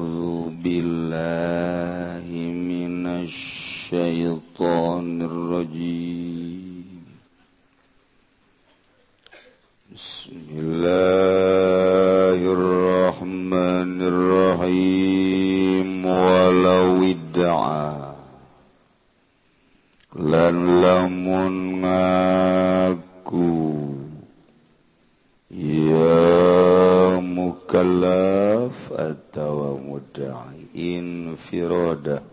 أعوذ بالله من الشيطان الرجيم. بسم الله الرحمن الرحيم. ولو ادعى لن لم infiroda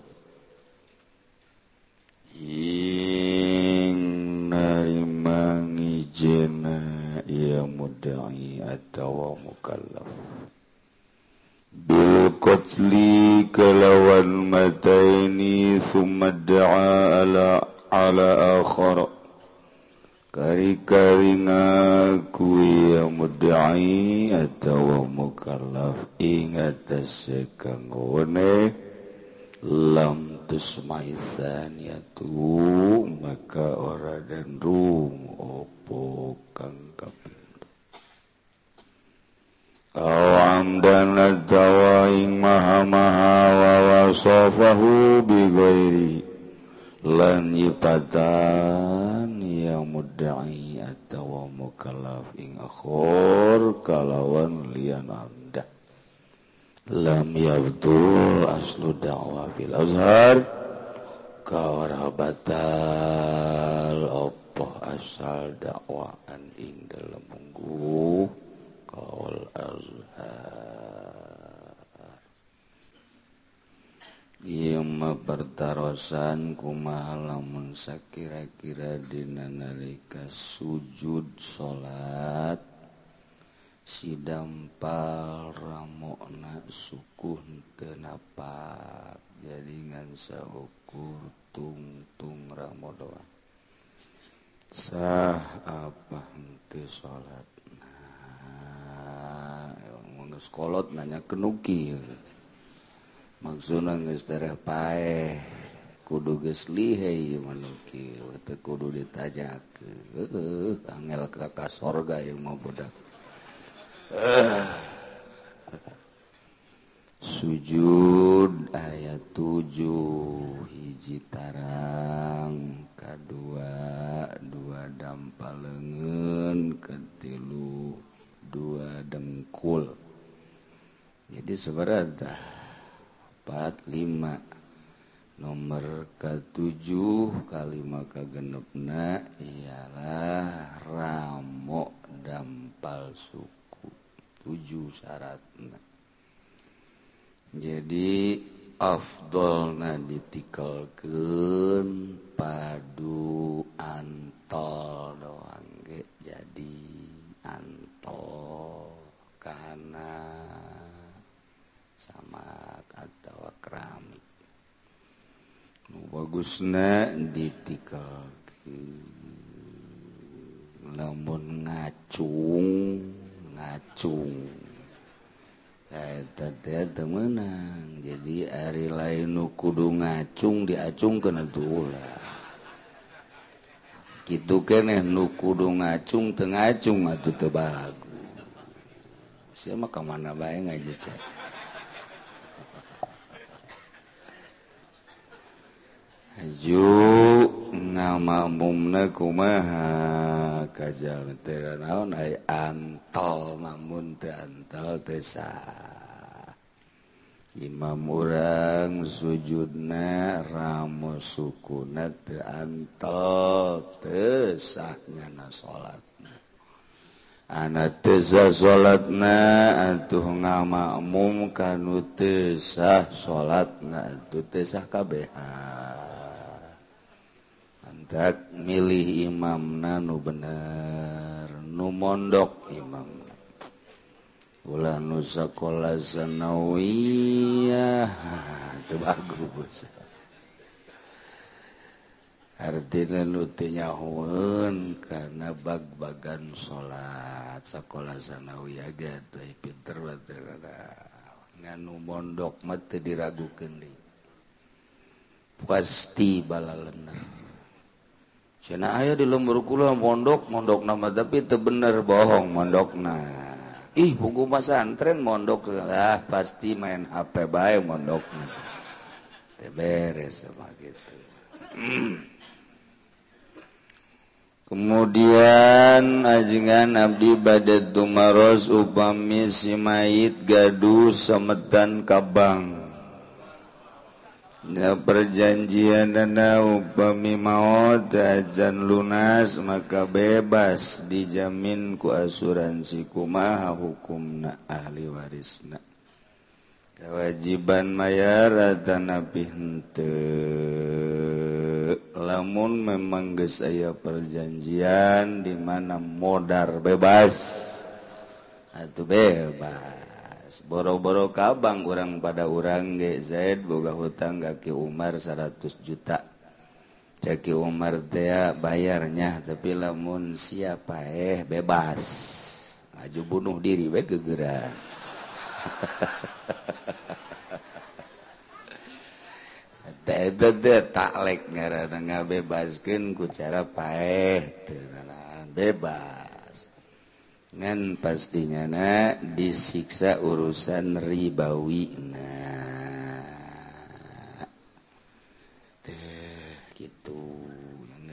ing narimangi jena ia mudai atawa mukallaf. Bil qatli kalawan mataini thumma da'a ala ala akhara kari-kari ngaku ia mudai atawa mukallaf. Ingat sekang tusmaizaniyatu maka ora dan rum opo kang kapindho. Awam dan adawa ing maha maha wa wasafahu bi ghairi lan yipatan yang mudda'i atawa mukallaf ing akhir. ya betul. Aslu dakwah fil azhar. Kawarhabatal opo asal dakwaan ing dalam munggu? Kaul azhar. Yang mabartarosan kumaha lamun sakira-kira dina nalika sujud salat sidampal Ramona sukunkenapa jaringan saukur tungtung Ramadhoan sah apa henti salat kolot nanya kenuki maksudnya nges darah pae kudu geus lihai manuki kudu kudu ditajak angel ka sorga yang mau budak Eh. sujud ayat 7 hijitarang K2 dua dampal lengen ketilu dua dengkul. Jadi seberada 45 nomor ke-7 kalima kagenepna ialah ramo dampal suku. tujuh syarat. Jadi afdolna ditikelkeun padu antol doang ge. Jadi antol karena sama atau keramik. Nu bagusna ditikelkeun. Lamun ngacung ngacung menang jadi Ari lain nu kudu ngacung diacung ke tulah gitu kene nu kudu ngacung teu ngacung atuh teu bagu sia mah ka mana bae ngajika aju ngamakmumna kumaha kajjal naon ai antol namun teu antol teu Imam urang sujudna ramu sukuna teu antol teu sah ngana salatna. Ana teu sah salatna atuh ngamakmum kanu teu sah salatna atuh teu sah kabehan. tak milih Imam Nanu bener nu mondok Imam ulah nusa sanawiyah itu bagus. Artinya nu huun karena bag-bagan sholat. Sekolah sanawiyah gitu pinter betul nganu mondok mati diragukan diragukeun pasti bala lener aya di lembur kula mondok mondok nama tapi itu bener bohong mondok nah ih buku pasantren mondok lah pasti main HP baik mondok beres sama gitu. Kemudian ajengan Abdi badat tumaros upami si mayit gaduh semetan kabang perjanjian dana upami maut ajan lunas maka bebas dijamin ku asuransi kumaha hukumna ahli warisna. Kewajiban mayar nabi hente lamun memang geus aya perjanjian di mana modar bebas. Atau bebas. boro-boro Kabang orang pada orang GZ boga hutang kaki Umar 100 juta. Caki Umar teh bayarnya tapi lamun siapa eh bebas. Aju bunuh diri we gegera taklek ngarana ngabebaskeun ku cara paeh bebas. ngan pastinya na disiksa urusan ribawi na. Teh gitu.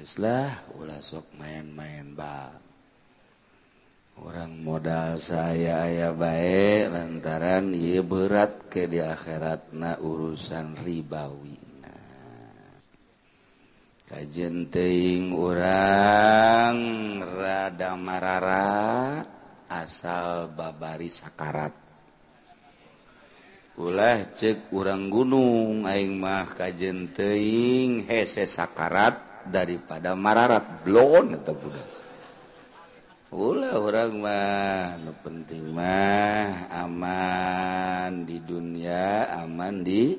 Yang lah ulah sok main-main ba. Orang modal saya ayah baik lantaran ia berat ke di akhirat na urusan ribawi na. Kajen teing orang rada marara. asal babari sakarat. Ulah cek urang gunung aing mah kajen teing hese sakarat daripada mararat blon atau budak ulah orang mah nu penting mah aman di dunia aman di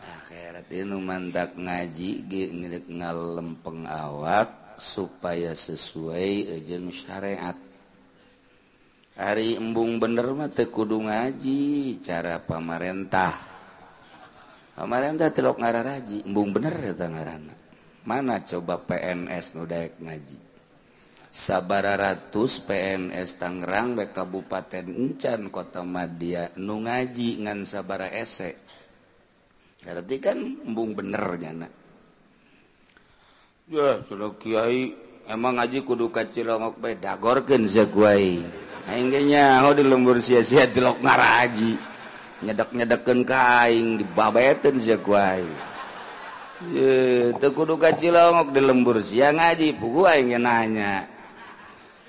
akhirat. Ini nu mantak ngaji ge ngalempeng awak supaya sesuai jeung syariat. hari embung bener mah teu kudu ngaji cara pamarentah. Pamarentah telok ngararaji embung bener eta ngaranna. Mana coba PNS nu daek ngaji? Sabara ratus PNS Tangerang baik Kabupaten Encan Kota Madia nu ngaji ngan sabara esek berarti kan embung bener nyana. Ya sudah kiai emang ngaji kudu kacilongok bae dagorkeun sakuai nya di lembur sia-sia tilok ngaraji. Nyedek-nyedekken kaing dibabeten sia ku aing. Ye kudu ka Cilongok di lembur sia ngaji pugu aing nanya.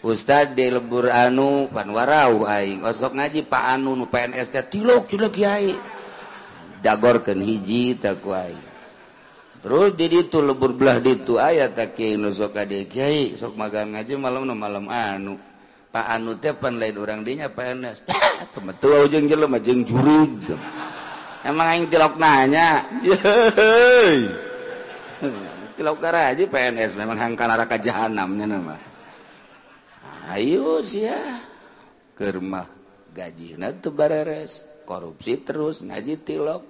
Ustad di lembur anu pan warau aing. Osok ngaji Pak anu nu PNS teh tilok cilok kiai. Dagorkeun hiji tak ku aing. Terus di ditu lebur belah ditu aya tak kiai nu sok kiai. Sok magang ngaji malam nu malam anu. anu tepan lain orang dinya PNS betul ah, ujung jelema jeung jurud emang aing tilok nanya. Yeay. Tilok aja PNS memang hang kana neraka jahanamnya nama ayo sia. Keur mah gajina teu bareres. Korupsi terus ngaji tilok.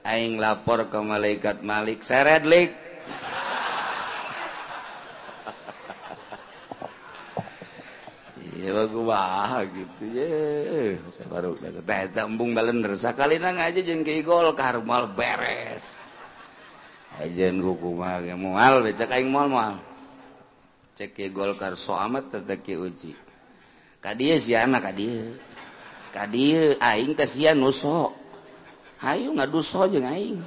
Aing lapor ke malaikat Malik seredlik gua gitu baru tambung balendakali aja jeng kegol karmal beres. Ajan hukumal mual becak aing mual mual cek kegol kar soamat tetek uji kadia si anak kadia kadia aing teh sia nuso. Hayu ngaduso jeung aing.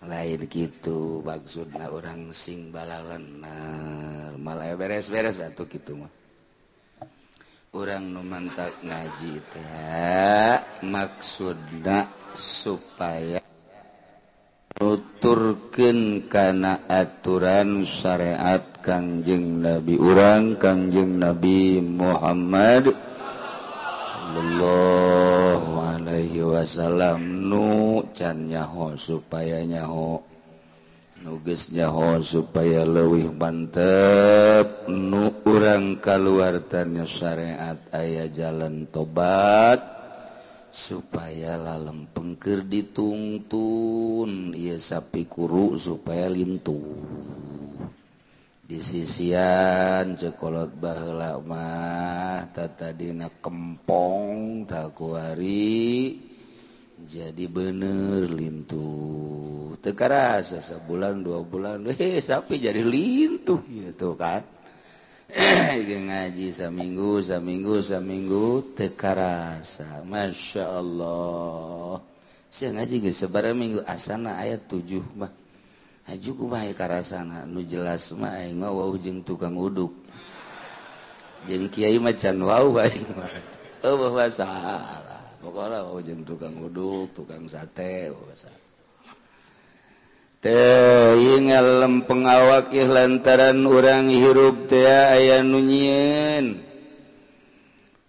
lain gitu maksudlah orang sing balalan malah beres-beres atau gitu mah. Orang numantak ngaji teh maksudna supaya nuturkeun kana aturan syariat Kangjeng Nabi urang Kangjeng Nabi Muhammad sallallahu Wasallam nu cannyaho supaya nyaho nuges nyaho supaya lewih mantep. Nu urang kaluartannya syariat ayah jalan tobat supaya lalem pengker ditungtun. Ia sapi kuru supaya lintu di sisian cekolot bahlama tata dina kempong takuari jadi bener lintuh tekara sesa sebulan dua bulan eh, he sapi jadi lintuh gitu kan? Ngaji saminggu saminggu saminggu tekarasa. Masya Allah. Saya ngaji ke sebarang minggu asana ayat tujuh mah. Haju karasana. Nu jelas mah aing mah wau jeung tukang uduk. Jeung kiai macan wau aing mah. Oh ujung oh, tukang uduk tukang sate oh, teingallem pengawakih lantaran orang hirup tea aya nunyiin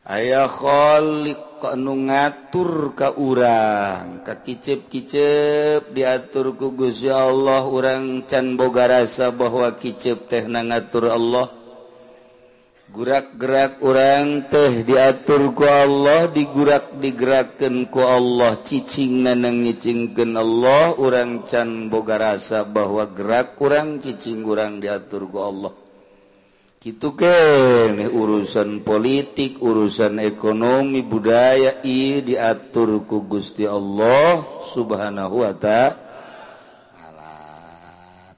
ayaah kholik kok nu ngatur ka urang ke kicep-kicep diatur ku Guya Allah orang can boga rasa bahwa kicep teh na ngatur Allah. gerak-gerak orang teh diaturku Allah digurak digerakkanku Allah. Ccing nanang Allah orang can boga rasa bahwa gerak orang ccing kurang diaturku Allah. Gitu ke nih urusan politik urusan ekonomi budaya I diaturku Gusti Allah subhanahu Wa ta'ala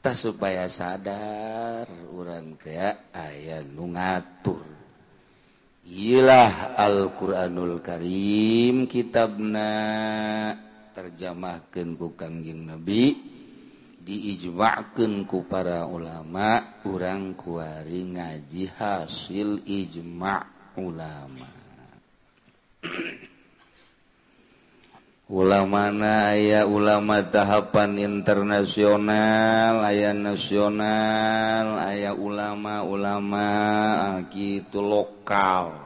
tah supaya sadar urang teh aya nu ngatur. Ilah Alquranul Karim kitabna terjemahkan ku Kangjeng Nabi diijmakeun ku para ulama urang kuari ngaji hasil ijma' ulama. ulamana aya ulama tahapan internasional aya nasional aya ulama-ulama ah, gitu lokal.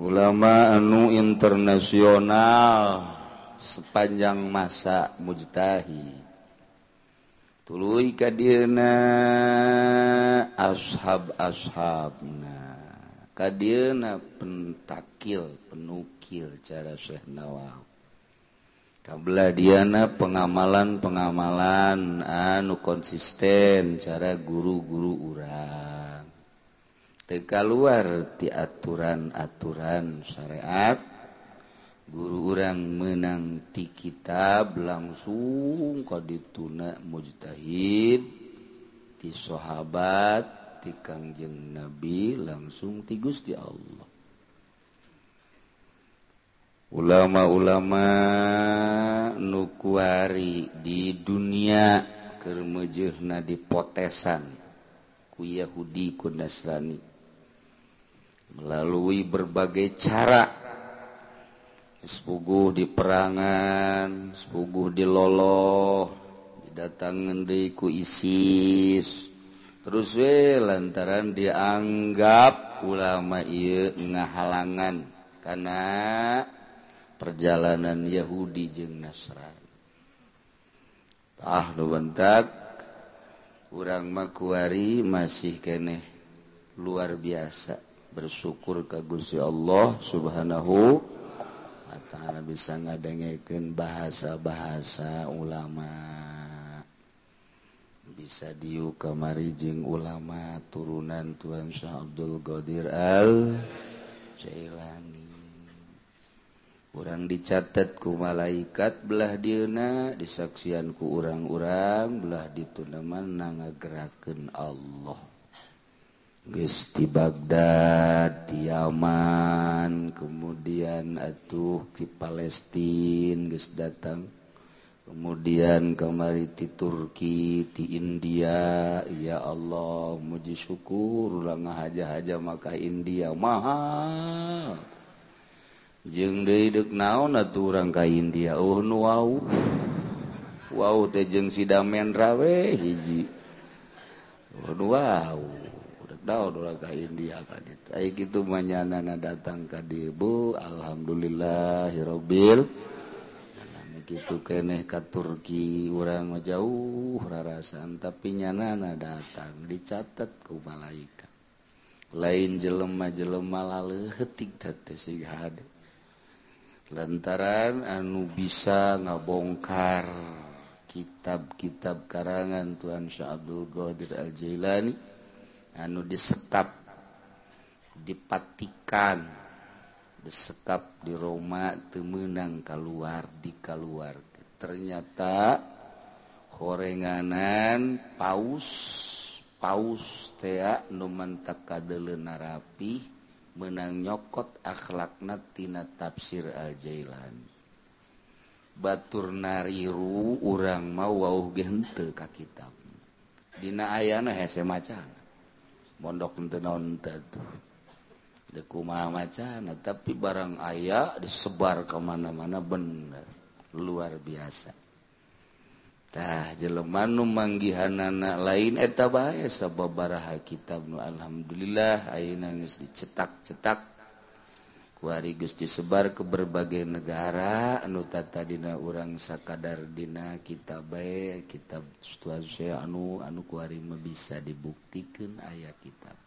Ulama anu internasional sepanjang masa mujtahi tuluy kadirna ashab-ashabna. Kadina pentakil penukil cara Syekh Nawawi. Kabla diana pengamalan-pengamalan anu konsisten cara guru-guru urang. Teka luar ti aturan-aturan syariat guru urang menang ti kitab langsung kau dituna mujtahid ti sahabat ti Kangjeng Nabi langsung ti Gusti Allah. Ulama-ulama nukuari di dunia kermejehna dipotesan ku Yahudi ku Nasrani. Melalui berbagai cara. Sepuguh di perangan, sepuguh diloloh, didatangan dari ku ISIS, terus we lantaran dianggap ulama ia ngahalangan karena perjalanan Yahudi jeung Nasrani. Ah nu bentak urang makuari masih keneh luar biasa bersyukur ke Gusti Allah subhanahu wa ta'ala bisa ngadengekeun bahasa-bahasa ulama. bisa diu kamari jeung ulama turunan Tuhan Syah Abdul Qadir al Jailani kurang dicatatku malaikat belah Dina disaksianku orang-orang belah ditunaman na geraken Allah. Gusti Baghdad Yaman kemudian atuh di Palestine guys datang kemudian kemari di Turki di India. Ya Allah muji syukur ulang haja-haja maka India. Mahal. Jeng deidek naon atuh urang ka India? Oh nu wau. Wau teh jeung sidamen rawe hiji. Oh nu wau. Ka India ka ditu kitu manyanana datang ka debu. Alhamdulillahirabbil gitu keeh ka Turki urang jauh rarasan tapi nyanana datang dicatat ke malaika. Lain jelema-jelema lale lantaran anu bisa ngabongkar kitab-kitab karangan Tuhan Syah Abdul Ghadir Al-Jailani anu disetap dipatikan. disekap di Roma temenang keluar di keluar ternyata gorenganan paus paus tea numantak kadele narapi menang nyokot akhlakna tina tafsir al Jailani batur nariru urang mau wau gente ka kitab. Dina ayana hese macan mondok henteu naon teu dekuma macana tapi barang ayah disebar kemana-mana bener. Luar biasa. Biasatah jeleman manggihanana lain eh, eta bae sabab baraha kitab nu. Alhamdulillah ayeuna nangis dicetak-cetak. Kuari geus disebar ke berbagai negara anutadina urang sakadardina kita baik kitab anu. Anu kuari bisa dibuktikan aya kitab.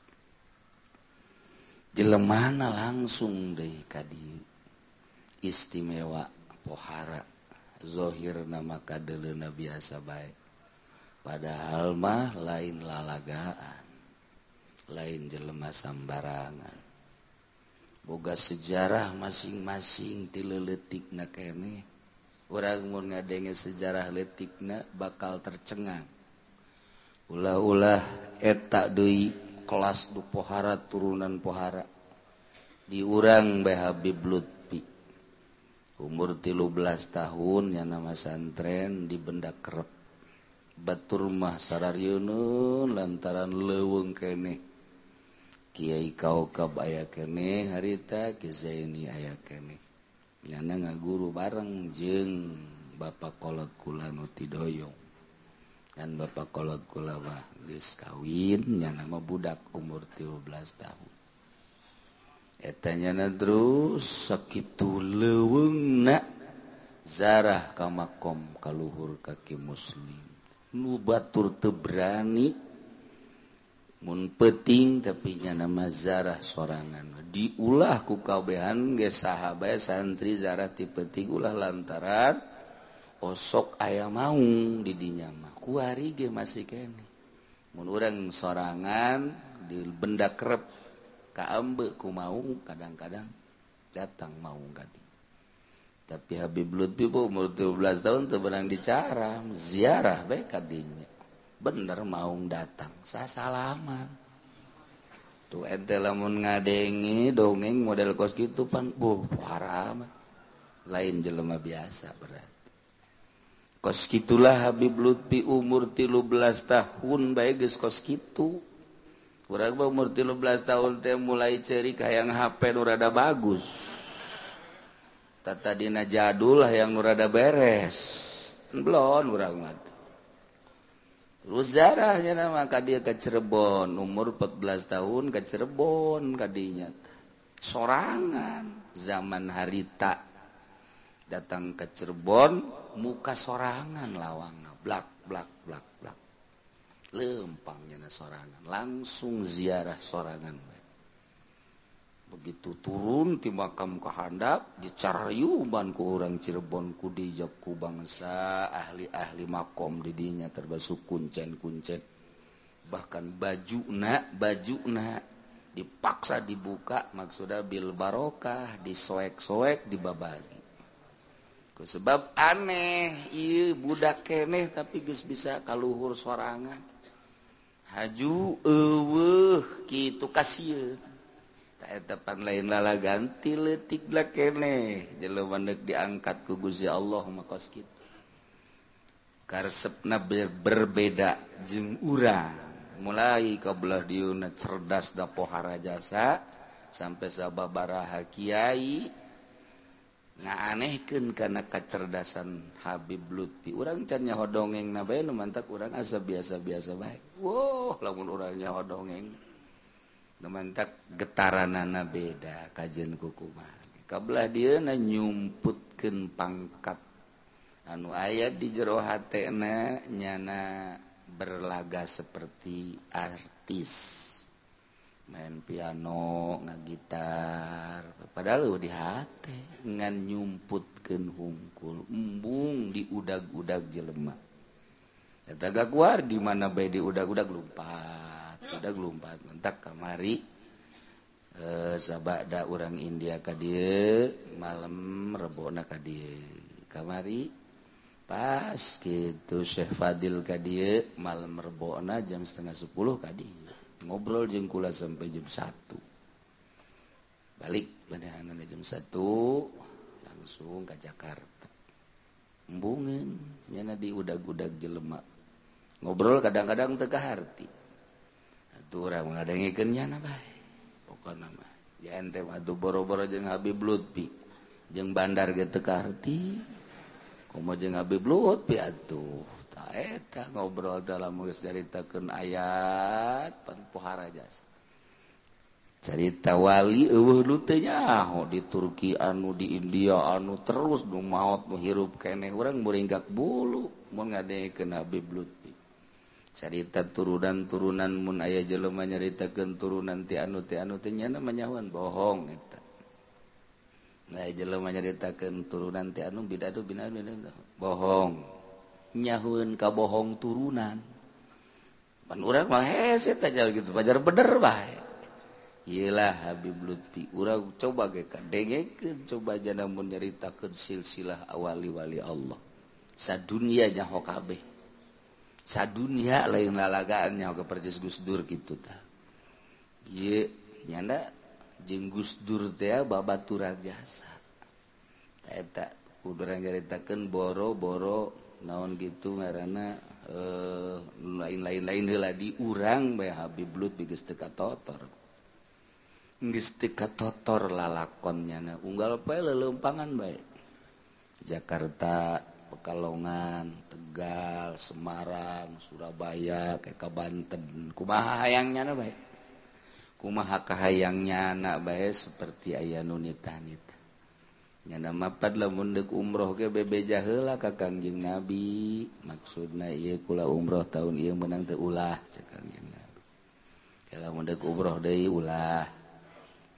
jelemana langsung deh kadi istimewa pohara Zohir nama kadelena biasa baik padahal mah lain lalagaan lain jelema sambarangan. Boga sejarah masing-masing tileletik na kene orang mau ngadenge sejarah letikna bakal tercengang. Ulah-ulah etak deui kelas du pohara turunan pohara. Diurang Beh Habib Lutfi. Umur tilu belas tahun yang nama santren di benda kerep. Baturmah Sararyoun lantaran leweng kene. Kiai kaukab aya kene harita Kizaini aya kene. Nyana ngaguru bareng jeng Bapak kolot kula Nutidoyong dan Bapak kolot kulama geus kawin nama budak umur 13 tahun. Etanya terus sakitu leuweungna zarah ka makom ka kaki muslim. Nu batur teu berani mun penting tapi nyana nama zarah sorangan. Diulah ku kabehan ge saha bae santri zarah ti ulah lantaran osok aya maung di dinyam. kuari ge masih kene. Mun urang sorangan di benda kerep kaembe ku maung kadang-kadang datang maung kadi tapi Habib Lutfi bu umur 12 tahun teu benang dicara ziarah bae kadinya. Bener maung datang sasalaman. Tuh ente lamun ngadengi dongeng model kos gitu pan. Bu haram lain jelema biasa berat. koskitulah Habib Lutfi umur tilu belas tahun baik geus koskitu urang umur tilu belas tahun teh mulai ceri hayang HP nu rada bagus. Tata dina jadul hayang nu rada beres. Belum urang mah Terus zarahnya nama kadia ke Cirebon, umur 14 tahun ke Cirebon kadinya. Sorangan. Zaman harita datang ke Cirebon. muka sorangan lawang blak blak blak blak. Lempangnya sorangan. Langsung ziarah sorangan begitu turun di makam kehandap dicarayuban ku orang Cirebon ku dijab ku bangsa ahli-ahli makom didinya terbasuk kuncen-kuncen bahkan baju nak baju nak dipaksa dibuka maksudnya bil barokah disoek-soek dibabagi. sebab aneh iya budak keeh tapi guys bisa kalluhur sorangan. Haju uh gitu kasih tepan lain lala ganti letiklah kene jelo mandek diangkat ku Gusti Allah makos gitu karsepna berbeda jeung urang. Mulai kabelah diuna cerdas da pohara jasa sampai sababaraha Kiai Nah, anehken karena kecerdasan Habib Lutfi. Orang cannya hodongeng na mantap orang asa biasa-biasa baik Wow lamun orangnya hodongeng mantap getaranana beda kajian kukuma kabelah dia na nyumputkan pangkat. Anu ayat di jero hatena nyana berlaga seperti artis. main piano ngagitar padahal di hati ngan nyumputkeun hungkul embung di udag-udag jelema. Tetangga keluar di mana bayi di udag-udag lumpat udag lumpat mentak kamari. E, sabada orang India kadie malam rebona kadie kamari. Pas gitu Syekh Fadil kadie malam rebona jam setengah sepuluh kadie ngobrol jengkula sampai jam 1 balik pada jam 1 langsung ke Jakarta. Embungin nyana di udag-udag jelema. Ngobrol kadang-kadang teka harti. Atuh ngadengekeun nyana bae. Pokona mah ya ente atuh boro-boro jeung Habib Lutfi. Jeung bandar ge teka harti komo jeung Habib Lutfi atuh? tah ngobrol dalam geus caritakeun ayat pohara jasa. Carita wali eueuh nu teu nyaho di Turki anu di India anu terus nu maot nu hirup keneh urang muringgak bulu mun ngadengekeun Habib Lutfi. Carita turunan-turunan mun aya jelema nyaritakeun turunan ti anu ti anu teh nyana manyahoan bohong eta. Nah, jelema nyaritakeun turunan ti anu bidadu binadu bohong. nyahun kabohong turunan. Orang mah heset aja gitu pajar bener bae. Yelah Habib Lutfi urang coba ge kadengekeun coba jana mun nyaritakeun silsilah awali-wali Allah. Sadunia nyaho kabeh. Sadunia lain lalagaan nya hoka percis Gus Dur kitu tah. Ieu nyanda jeung Gus Dur teh babaturan jasa eta kudu nyaritakeun boro-boro naon gitu ngaana eh, lain-lain lain hela di urang bay Habib Lut biggest totor. Totor lalakonnya nah, unggal lelempangan baik Jakarta Pekalongan Tegal Semarang Surabaya Keka Banten. Kumaha hayangnya baik kumaha kahayangnya anak baik seperti ayah nunitanit nyana lamun mundek umroh ke bebe jahela ka kangjeng nabi. Maksudna iya kula umroh tahun iya menang teu ulah cek kangjeng nabi. Kalau mundek umroh deui ulah.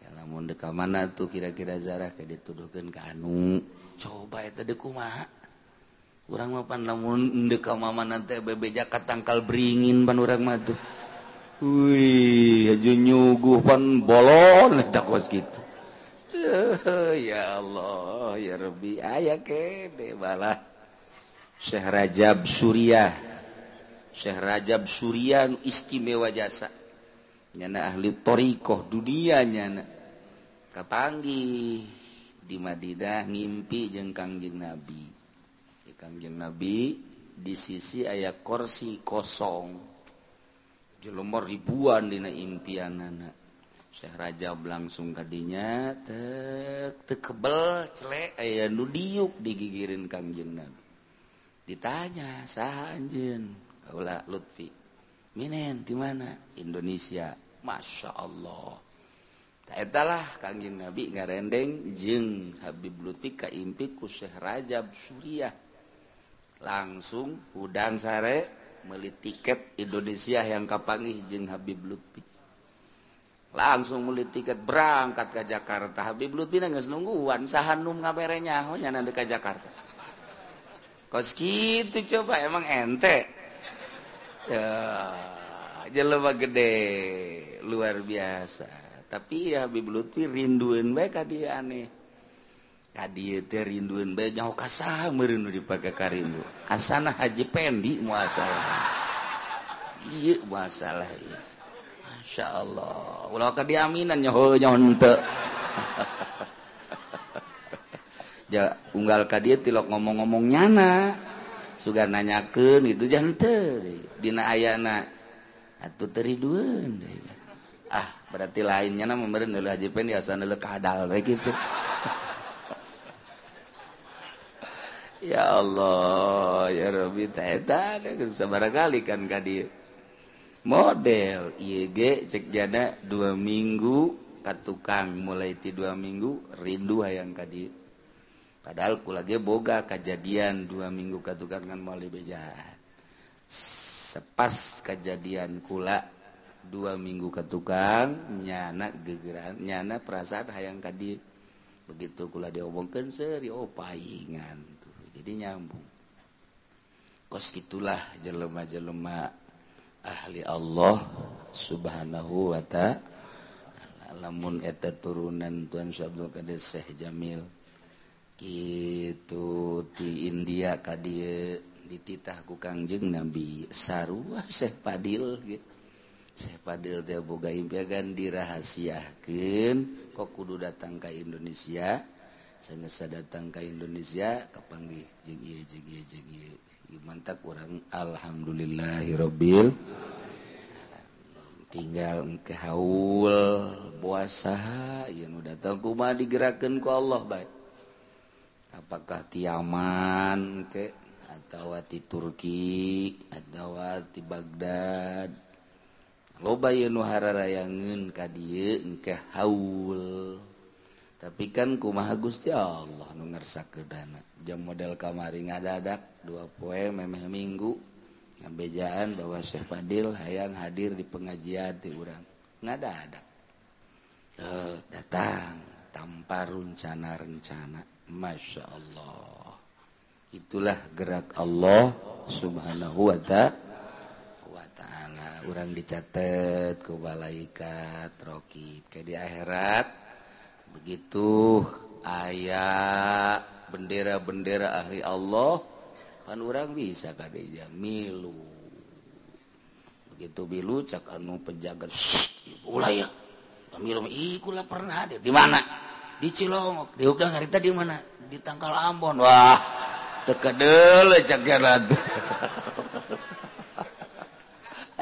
Kalau mundek ka mana tuh kira-kira zarah ke dituduhkeun ka anu. Coba eta deui kumaha? Urang mah pan lamun mundek ka mana teh bebe jaka tangkal beringin pan urang mah Wih, haju nyuguh pan bolon eta kos gitu. ya Allah ya Rabbi. Aya balah. Syekh Rajab Suriah Syekh Rajab nu istimewa jasa. Nyana ahli thariqah dunia nyana. Katanggi di Madinah ngimpi jeung Kangjeng Nabi. Di Kangjeng Nabi di sisi ayat kursi kosong. Jelumur ribuan dina impianana. Syekh Rajab langsung kadinya tekebel celek aya nu diuk digigirin Kangjeng Nabi. Ditanya, "Saha anjeun?" Kaula Lutfi. "Minen di mana?" Indonesia. Masya Allah. Taetalah Kangjeng Nabi ngarendeng jeung Habib Lutfi kaimpi ku Syekh Rajab Suriah. Langsung hudang sare meli tiket Indonesia yang kapangi jeung Habib Lutfi. langsung meli tiket berangkat ke Jakarta. Habib Lutfi nangis nungguan sahanum ngaberenya honya oh, nanti ke Jakarta. Kos gitu coba emang ente. Ya jelema gede luar biasa. Tapi ya Habib Lutfi rinduin baik kadi aneh. Kadi teh rinduin baik nyaho kasah merindu dipakai karindu asana haji pendi muasalah. Iya masalah iya Masya Allah ulah ke diaminan nyoho nyohon ja unggal ka dia tilok ngomong-ngomong nyana. Sugar nanyakeun itu jangan dina ayana atuh teri dueun ah berarti lainnya nama meureun heula haji pen diasan heula kadal we kitu. Ya Allah ya Rabbi teh eta sabaraha kali kan ka model IG cekjada dua minggu kat tukang mulai ti dua minggu rindu hayang kadi padahal ku lagi boga kejadian dua minggu kat tukang kan mulai beja. Sepas kejadian kula dua minggu ke tukang nyana gegeran nyana perasaan hayang kadi begitu kula diomongkan seri oh paingan tuh jadi nyambung. Kos gitulah jelema-jelema. ahli Allah subhanahu Wa ta'ala. Lamun eta turunan Tuhan Syabdul Qadir Syekh Jamil gitu di India kadie dititah ku Kangjeng Nabi sarua Syekh Padil gitu Syekh Padil teh boga impian dirahasiakeun kok kudu datang ke Indonesia? Sanggeus datang ke Indonesia kapanggih jeung ieu jeung ieu jeung ieu. mantap kurang Alhamdulillahirobbil tinggal ke haul puasa yang udah tahu kumah digerakkan ku Allah baik apakah Tiaman ke atau di Turki atau di Baghdad? Loba Yenuhara rayangun ka dia ke haul. tapi kan kumaha Gusti Allah nu ngersak ke dana jam model kamari ngadadak dua poe memeh minggu. Ngabejaan bahwa Syekh Fadil hayang hadir di pengajian di urang. Ngadadak. Eh, datang tanpa rencana-rencana. Masya Allah. Itulah gerak Allah subhanahu wa ta'ala wa ta'ala. Orang dicatat ku malaikat rokib. Ke di akhirat begitu ayaah bendera-bendera ahli Allah kan orang bisa kadenya milu. Begitu milu cak anu penjaga ya. Ikulah pernah ada di mana? Di Cilongok. Di Ugang Harita di mana? Di Tangkal Ambon. Wah tekedel cak Jarat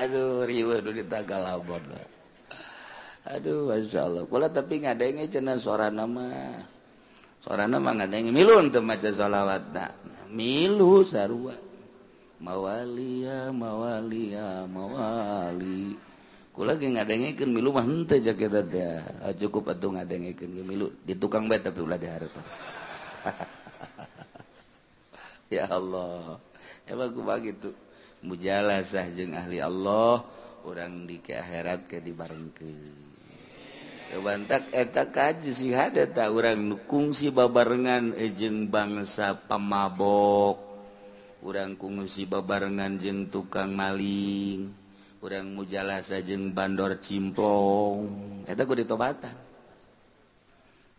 aduh riuh di Tangkal Ambon wah. aduh Masya Allah. Kula tapi ngadenge cenah sorana mah. Sorana mah ngadenge milu untuk maca shalawatna milu sarua. Mawalia mawalia mawali. Kula ge ngadengekeun milu mah henteu jaket teh. Ah, cukup atuh ngadengekeun ge milu. Di tukang bae tapi ulah diharap ya Allah. Emang kumaha gitu mujalasah jeung ahli Allah. Orang di ke akhirat ke dibarengkeun. bantak eta kaji sihadata orang nukungsi babarengan eh, ejeng bangsa pemabok orang kungsi babarengan jeng tukang maling. Orang mujalasa jeung bandor cimplong eta gue ditobatan.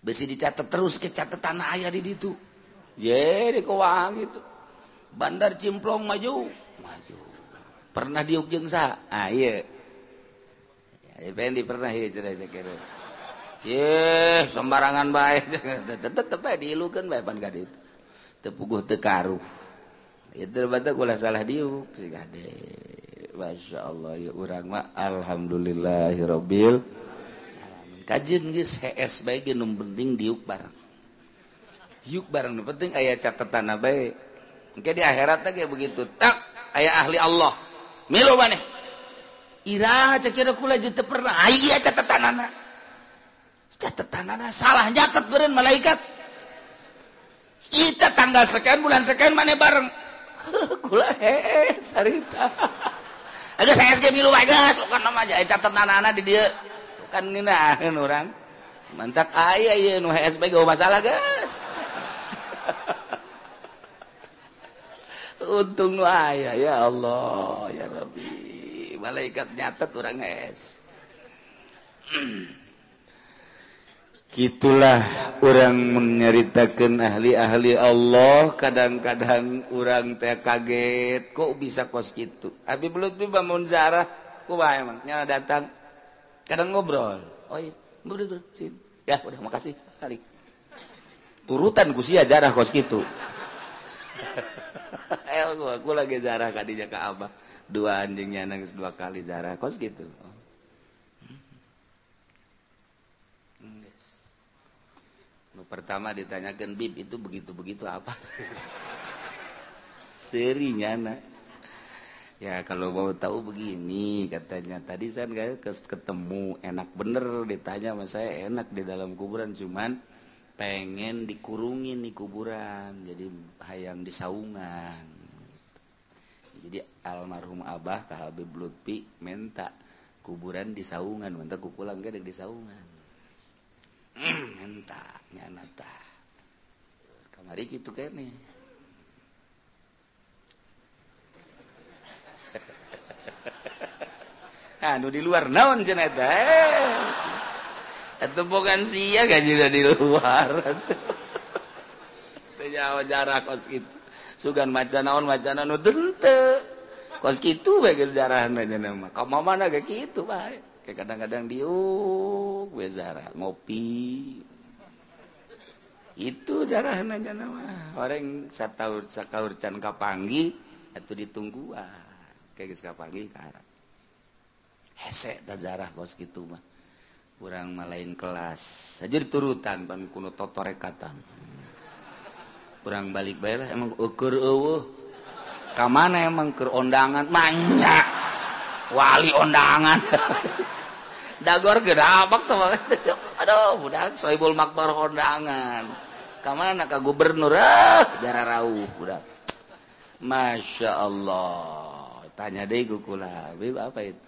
Besi dicatat terus ke catatan ayah di ditu. Jadi kewang itu bandar cimplong maju. Maju. Pernah diuk jeng sa? Ah iya. Effendi pernah ya cerita saya kira. Ye sembarangan baik tetap diilukan baik pan itu tepuguh tekaruh itu bata kula salah diuk sih kade masya Allah ya urang mah alhamdulillahirobbil kajian geus HS baik yang penting diuk barang diuk barang penting aya catatan bae. Engke di akhirat kayak begitu tak aya ahli Allah. Milu Iraha ira cekira kula jete pernah. Aya catatan anak Catat tangan salah catat beren malaikat. Kita tanggal sekian bulan sekian mana bareng. Kula heeh sarita. Agak saya SG milu bagas geus bukan nama aja catat anak-anak di dia. Bukan ngeunaheun urang. Mantak aya ieu nu HSP gak masalah geus. Untung nu aya ya Allah ya Rabbi. Malaikat nyatet urang es. itulah orang menyeritakan ahli-ahli Allah. Kadang-kadang orang teh kaget kok bisa kos gitu Abi belum tuh bangun zarah kok emang nyala datang. Kadang ngobrol oh iya betul betul ya udah makasih. Kali turutan ku sia jarah kos gitu eh aku lagi zarah kadinya ke abah dua anjingnya nangis dua kali zarah kos gitu pertama ditanyakan bib itu begitu-begitu apa? Serinya nak. Ya kalau mau tahu begini katanya. Tadi saya ketemu enak bener ditanya sama saya. Enak di dalam kuburan cuman pengen dikurungin di kuburan jadi hayang disaungan jadi almarhum abah ke Habib Lutfi minta kuburan disaungan minta kupulang gak di saungan entahnyata kamari gitu kan nih. Anu di luar naon ceneta atau eh? bukan sia gaji di luar. Itu jauh jarak kos gitu sugan macan naon macan anu dente kos gitu baik sejarah nanya nama kamu mana kayak gitu baik kayak kadang-kadang diuk oh, we Zara ngopi. Itu Zara nanya nama. Orang sataur sakaur can kapanggi atau ditungguan ah, kayak geus kapanggi karat hese ta Zara kos gitu mah. Kurang malain kelas. Aja diturutan pami kuno totorekatan kurang balik bae lah emang ukur eueuh. Ka mana emang keur ondangan? Banyak wali ondangan. Dagor gedabak tuh aduh budak soibul makbar ondangan. Ka mana ka gubernur? Ah jara rauh budak. Masya Allah. Tanya deh gue kula apa itu?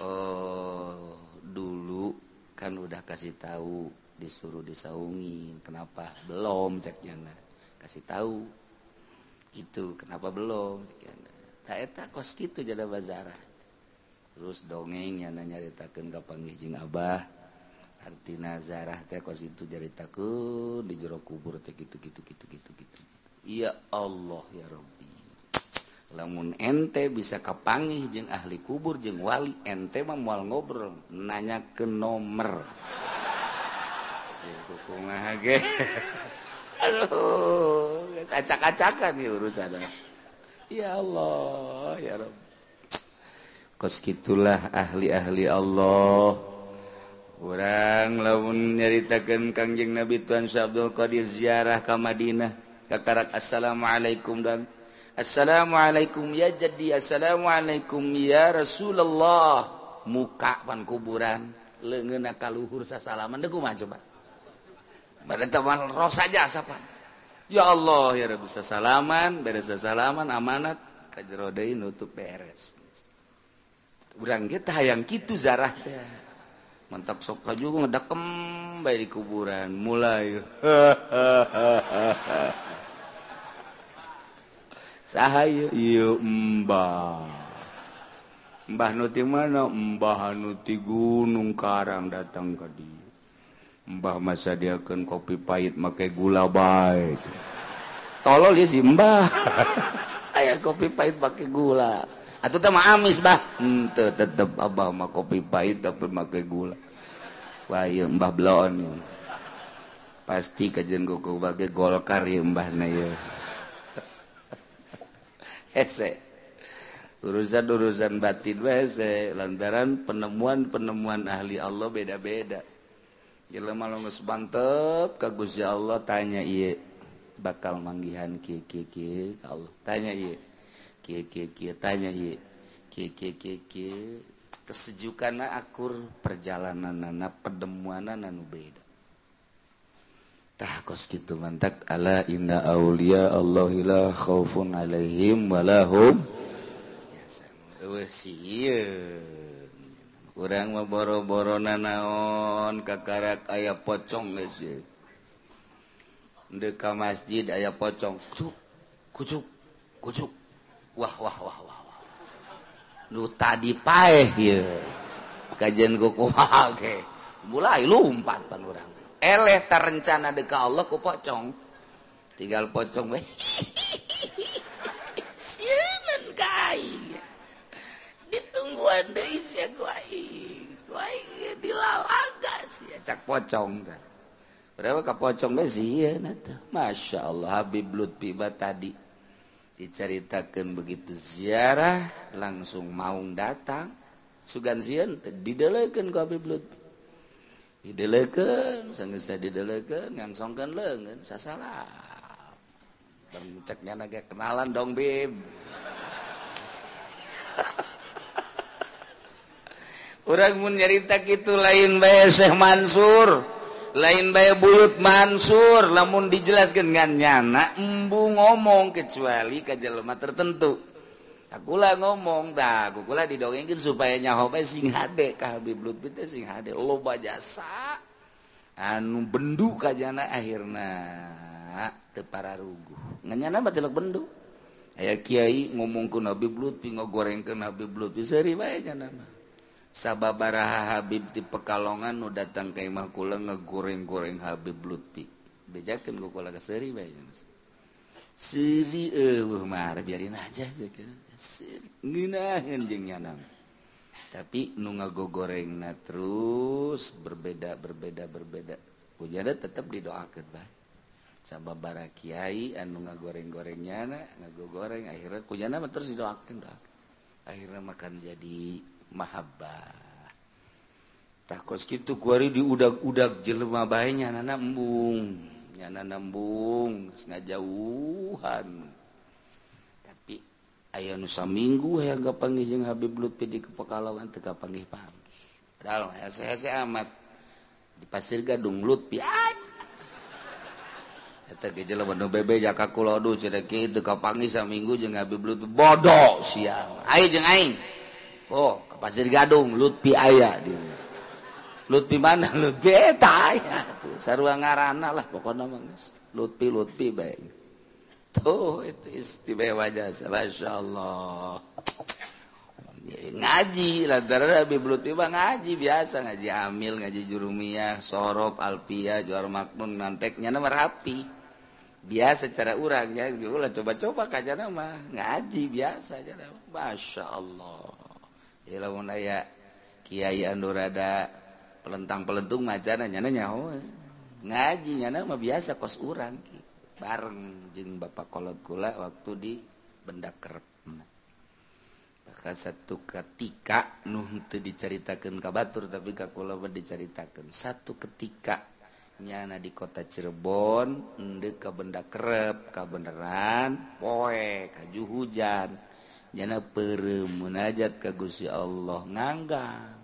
Oh dulu kan udah kasih tahu disuruh disaungin. Kenapa belum ceknya kasih tahu. Itu kenapa belum tak kos gitu jadi bazarah terus dongeng yana nyaritakan kapanggijing Abah. Arti zarah teh kos itu jaritaku di jero kubur teh gitu gitu gitu gitu gitu. Ya Allah ya Rabbi. Lamun ente bisa kapangih jeng ahli kubur jeng wali ente mah moal ngobrol nanya ke nomor kukunga ge. Aduh acak-acakan ya urusan ya Allah ya Rabbi. koskitulah ahli-ahli Allah. Kurang laun nyaritakan Kangjeng Nabi Tuhan Abdul Qadir ziarah ke Madinah kakarak Assalamualaikum dan Assalamualaikum ya jadi Assalamualaikum ya Rasulullah. Muka pan kuburan lengan kaluhur sasalaman. Deku mah coba. Badan teman roh saja sapan. Ya Allah ya Rabbi sasalaman beres sasalaman amanat. Kajerodain nutup beres. urang kita hayang gitu zarah teh mantap sok juga ngedekem baik di kuburan. Mulai. Sahayu iya mbah. Mbah nuti mana? Mbah nuti gunung karang datang ke dia mbah masa dia akan kopi pahit pakai gula baik tolol ya si mbah. Ayah kopi pahit pakai gula. atau mah amis bah. Hmm, Ente tetep abah mah kopi pahit tapi make gula. Wah iya mbah blon ya. pasti kajian kuku bagi golkar ya mbah na ya hese. Urusan urusan batin hese. Lantaran penemuan penemuan ahli Allah beda beda jelema lemes mantep kagus ya Allah tanya iya bakal manggihan kiki kiki Allah. Tanya iya tanya kesejukan akur perjalanan anak pedemuanan anu beda. Kos gitu mantap ala inna aulia Allahillah khaufun alaihim walahum kurang boro-boro nanaon kakarak ayah pocong guys ya deka masjid ayah pocong. Kucuk kucuk kucuk wah wah wah wah wah. Lu tadi paeh ya kajian ku kumaha ge mulai lumpat panurang eleh terencana deka Allah ku pocong. Tinggal pocong we sieun kai ditungguan deui sia ku kuai ku dilalaga sia. Cak pocong teh berapa ka pocong we sieun masya Allah Habib Lutfi tadi. diceritakan begitu ziarah langsung maung datang sugan sieun didelekeun ku Habib Lutfi didelekeun sanggeus didelekeun ngangsongkeun leungeun sasalah Bang ceknya naga kenalan dong Bib. Orang mau nyerita gitu lain bae Syekh Mansur. lain bay buyut Mansur namun dijelaskan nganyana embu ngomong kecuali ke jelema tertentu. Akulah ngomong tak kula didongengin supaya nyaho sing hade ka Habib Lutfi teh sing hade loba jasa. Anu bendu kajana akhirna teu pararuguh nganyana batilak bendu. Aya kiai ngomong ku Habib Lutfi ngogorengkeun Habib Lutfi seuri bae nya nama sababaraha Habib di Pekalongan nu datang ke imah kula ngegoreng-goreng Habib Lutfi. Bejakeun ku kula ka seuri bae. Seuri eueuh mah biarin aja Ngeunaheun jeung nyanang. Tapi nu ngagogorengna terus berbeda berbeda berbeda. Kujana tetap didoakeun bae. Sababara kiai anu ngagoreng-goreng nyana, ngagogoreng akhirnya kujana terus didoakeun doa. Akhirnya makan jadi mahabbah. Takut gitu kuari di udag-udag jelema bae nyana nambung nyana nambung ngajauhan tapi aya nu saminggu hayang panggil jeung Habib Lutfi di Kepekalongan teu panggil panggil padahal saya-saya amat. Di Pasir Gadung Lutfi. Nu bebe jakakdu cedeki itu kapangi saminggu jeung Habib Lutfi. Bodoh siang. Ayo jeung aing. Oh. Pasir gadung Lutfi aya di Lutfi mana? Lutfi eta aya tuh. Sarua ngaranna lah pokokna mah Lutfi Lutfi bae tuh itu istimewa jasa Masya Allah ngaji lantaran Habib Lutfi mah ngaji biasa ngaji amil ngaji jurumiyah sorop alpia juar makmun nanteknya nama rapi. Biasa cara orangnya coba-coba kaj nama ngaji biasa aja Masya Allah lamun aya Kiai anu rada pelentang-pelentung macan nyana nyaho ngaji nyana mah biasa kos urang bareng jeung Bapak kolot kula waktu di benda kerep bahkan satu ketika nuh itu diceritakan ke Batur tapi ke kula diceritakan satu ketika nyana di kota Cirebon ndek ke benda kerep kebenaran poe kaju hujan. jana per munajat kagusi Allah. Nganggang.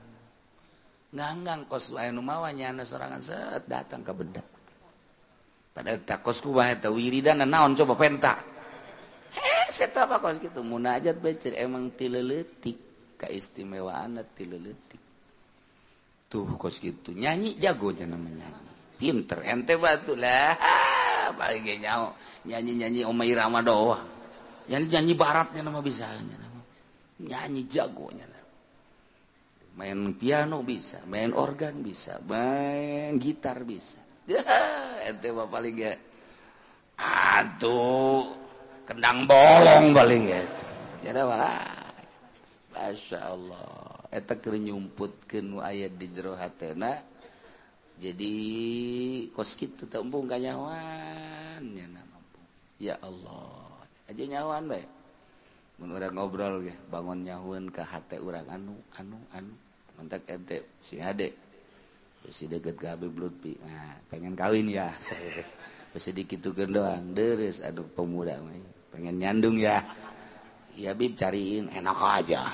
Nganggang kos lain nu mawa nyana sorangan set datang ke beda pada tak kosku wiridan naon coba penta. Eh seta apa kos kitu? Munajat becer emang tileletik keistimewaan tileletik tuh kos gitu nyanyi jago jana menyanyi pinter ente batu lah. Paling nyawa nyanyi nyanyi omai rama doang. nyanyi nyanyi baratnya nama bisa nyanyi jagonya main piano bisa main organ bisa main gitar bisa. Ente mah paling ya. Aduh kendang bolong paling ya. Ya malah Masya Allah. Eta keur nyumputkeun nu aya di jero hatena jadi kos kitu teu embung kanyawan nya ya Allah. aja nyawan baik menurut ngobrol ya bangun nyahun ke hati orang anu anu anu. Mantak ente si ade si deket ke Habib Lutfi. Nah pengen kawin ya. Sedikit tuh doang. Deres aduh pemuda may. pengen nyandung ya. Ya Bib cariin. Enak aja.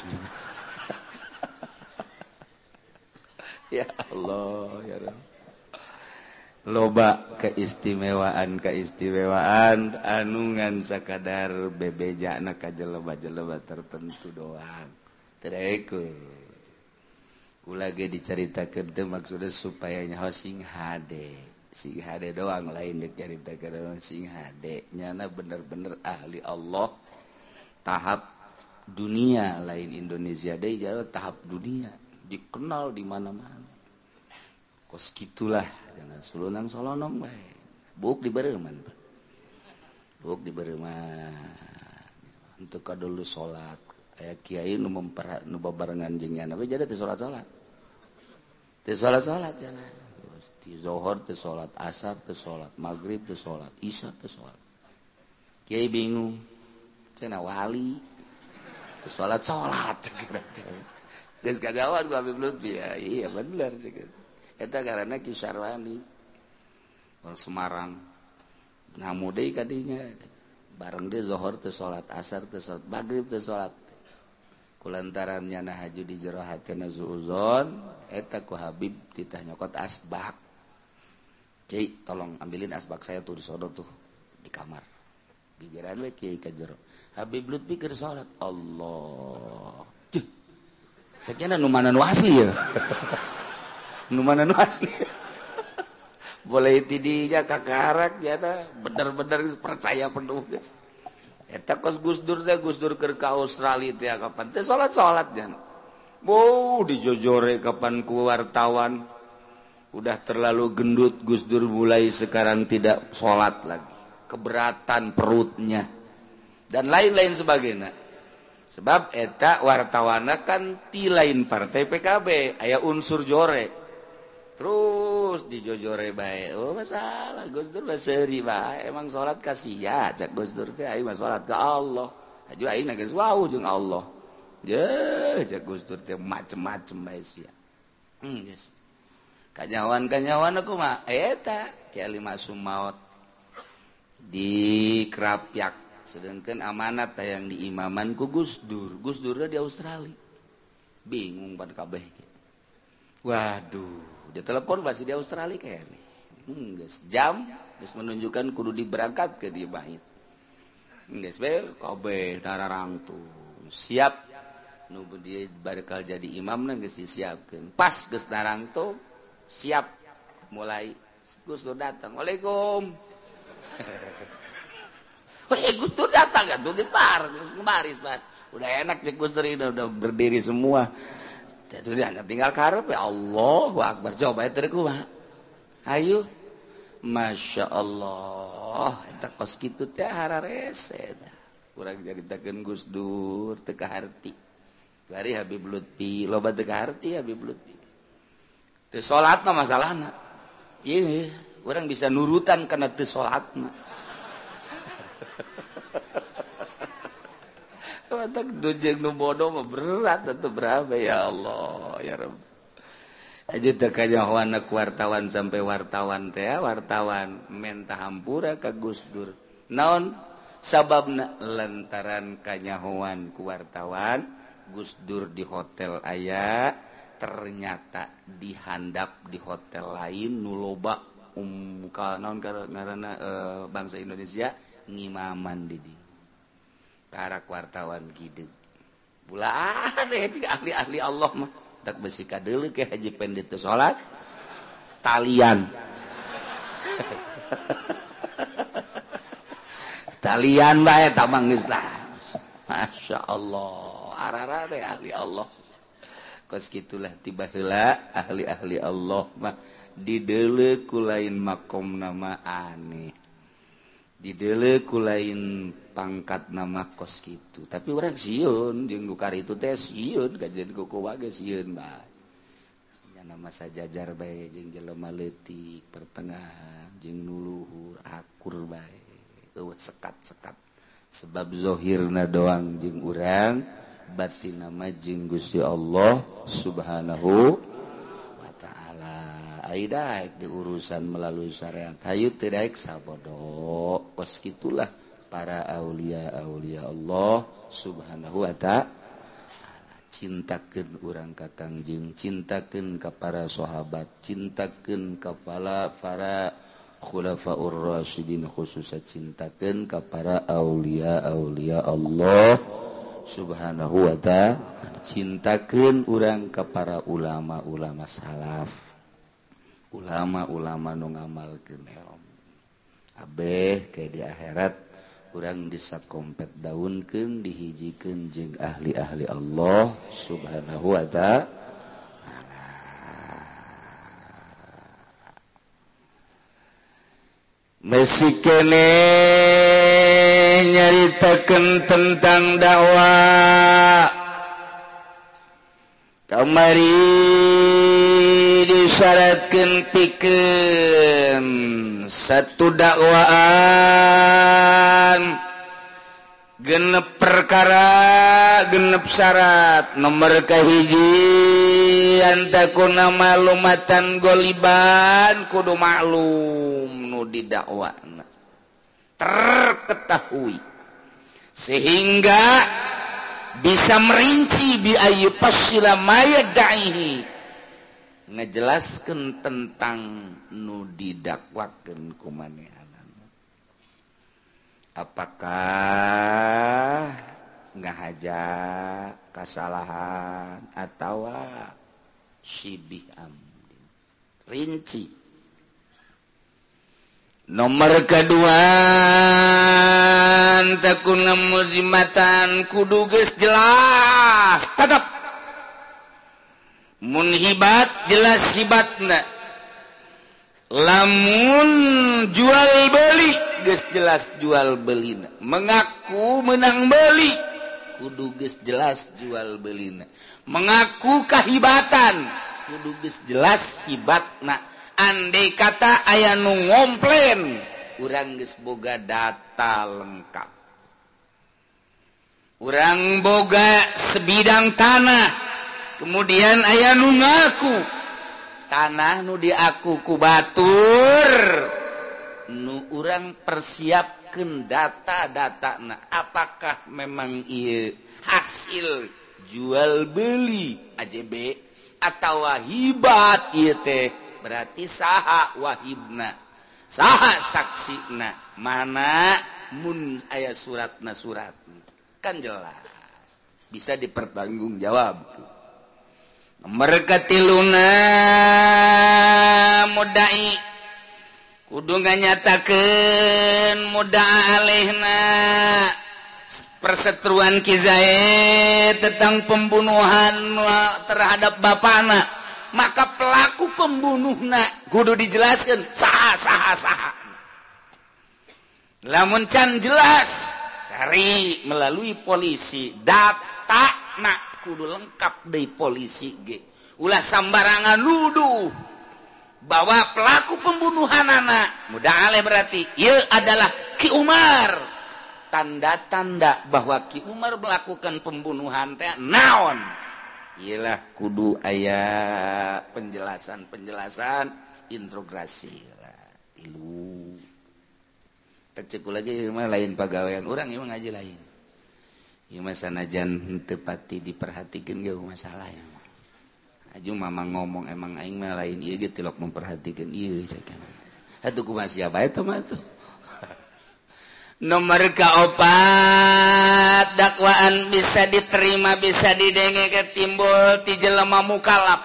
Ya Allah ya Allah loba keistimewaan keistimewaan anungan sakadar bebeja anak aja leba-jelebat tertentu doang. Terikul ku lagi diceritakan itu maksudnya supayanya oh, sing hade sing hade doang lain diceritakan oh, sing hade nyana bener-bener ahli Allah. Tahap dunia lain Indonesia deh jauh tahap dunia. Dikenal di mana-mana. Kos gitulah. sulunang Solonom buk di bereman buk di bereman untuk ka dulu salat aya kiai nu memper nu babarengan jeung nya tapi jadi teh salat-salat teh salat-salat cenah di zuhur teh salat asar teh salat maghrib teh salat isya teh salat kiai bingung cenah wali teh salat-salat geus kagawan ku Habib Lutfi. Ya iya bener sih eta karena kisarwani wal Semarang. Ngamu deui kadinya bareng dia zuhur teh salat asar teh salat maghrib teh salat. Kulantaran nyana haju di jero hatena zuuzon eta ku Habib titah nyokot asbak. Cai tolong ambilin asbak saya tuh disodot tuh di kamar. Gigiran we kiai ka jero Habib lut pikir salat Allah. Sekian nu manan wasli ya. ya mana asli. Boleh tidinya kakarak ya bener-bener percaya penuh guys. Eta kos Gus Dur teh Gus Dur ke Australia teh kapan? Teh salat salat jan Wow dijojore kapanku wartawan. Udah terlalu gendut Gus Dur mulai sekarang tidak salat lagi. Keberatan perutnya. Dan lain-lain sebagainya. Sebab etak wartawana kan ti lain partai PKB aya unsur jore terus dijojore baik oh, masalah Gusdur seri baik emang salat kasih Gus Dur teh ayo mah salat ke Allah. Aja ayo geus wau jeung Allah. Ye cak Gus Dur teh macem-macem bae sia. Hmm, yes. kanyawan kanyawan aku mah eta kia lima sumaut di kerapyak sedangkan amanat yang di imaman ku Gusdur Gusdur di Australia. Bingung pan kabeh. Waduh. dia telepon pasti di Australia kayak ini. Hmm, guys. jam guys menunjukkan kudu diberangkat ke di bait. Hmm, guys be kobe darah rangtung siap. Nu dia bakal jadi imam nang guys disiapkan. Pas guys darang tuh siap. Mulai Gus Dur datang. Waalaikum. Eh Gus Dur datang kan tuh guys bar guys baris bar. Udah enak cek Gus Dur udah berdiri semua. tinggal karep ya. Allah Akbar. Coba terkuah Ayo. Masya Allah. Kita kos gitu teh hara rese. Kurang ceritakan Gus Dur teka harti. Dari Habib Lutfi. Loba teka harti Habib Lutfi. Teu salat masalahna. Iya kurang bisa nurutan karena teu salatna. bodoh berat tentu berapa ya Allah ya Rabbnya wartawan sampai wartawan teh wartawan menta hampura ke Gus Dur. Naon? Sabab lantaran kanyahoan ku wartawan Gus Dur di hotel ayah ternyata dihandap di hotel lain nuloba um naon karena e, eh, bangsa Indonesia ngimaman Didi tarak wartawan gitu bulan ahli-ahli Allah mah. Tak besika dulu ke haji pendeta sholat talian. Talian bae tamang geus lah. Masya Allah. Ararare ahli Allah. Kos gitulah tiba hela ahli-ahli Allah mah di ku lain makom nama aneh. dideleku lain pangkat nama kos gitu tapi orang siun jeung dukar itu teh siun kajian kuku wage siun bae nama sajajar bae jeung jelema leutik pertengahan jeung nuluhur akur bae. Eueuh sekat-sekat. Sebab zohirna doang jeung urang batin nama jeung Gusti Allah subhanahu Haidaik di urusan melalui syariat. Hayu tidak sabodo. Kos gitulah para Aulia-aulia Allah subhanahu Wa ta'ala. Cintakan orang kakangjing cintakan ke para sahabat cintakan kepala para khulafaur rasyidin khususnya cintakan ke para aulia aulia Allah subhanahu wa ta'ala. Cintakan orang ke para ulama-ulama salaf. ulama-ulama nu ngamalkeun helm. Abeh ke di akhirat urang disakompet daunkeun dihijikeun jeung ahli-ahli Allah subhanahu wa ta'ala. Messi kene nyaritakan tentang dakwah. Kamari disyaratkan piken satu dakwaan. Genep perkara genep syarat. Nomor kahiji antakun malumatan goliban kudu maklum nu didakwana. Terketahui. Sehingga bisa merinci biayu pasila maya da'ihi. ngejelaskan tentang nu didakwakan kumaneanan apakah ngahaja kesalahan atau sibih amdin rinci. Nomor kedua tekun muzimatan kudu geus jelas tetap munhibat jelas sibatna. Lamun jual beli guys jelas jual belina. Mengaku menang beli kudu guys jelas jual belina. Mengaku kahibatan kudu guys jelas hibatna. Andai kata aya nu ngomplen urang geus boga data lengkap. Urang boga sebidang tanah. kemudian ayah nu ngaku. Tanah nu diaku ku batur. Nu urang persiapkan data-data nah apakah memang iya hasil jual beli AJB atau hibat iya teh? Berarti saha wahibna saha saksina. Mana mun ayah suratna surat? Kan jelas. Bisa dipertanggungjawab. merekati Luna mudai. Kudungan nyatakan muda alehna. Perseteruan Kizaid tentang pembunuhan terhadap Bapana. Maka pelaku pembunuhna kudu dijelaskan saha saha saha. Lamun can jelas cari melalui polisi data nak kudu lengkap di polisi G ulah sambarangan nuduh bahwa pelaku pembunuhan anak mudah ale berarti ia adalah Ki Umar. Tanda-tanda bahwa Ki Umar melakukan pembunuhan teh naon? Ialah kudu ayah penjelasan-penjelasan intrograsi lah tilu. Terceku lagi mah lain pegawaian orang emang aja lain. sanajan tepati diperhatikan jauh masalah ya Aju mama ngomong emang aing mah lain ieu ge tilok memperhatikan ieu cenah. Atuh kumaha siapa eta mah tuh. Nomor kaopat dakwaan bisa diterima bisa didenge timbul ti jelema mukalap.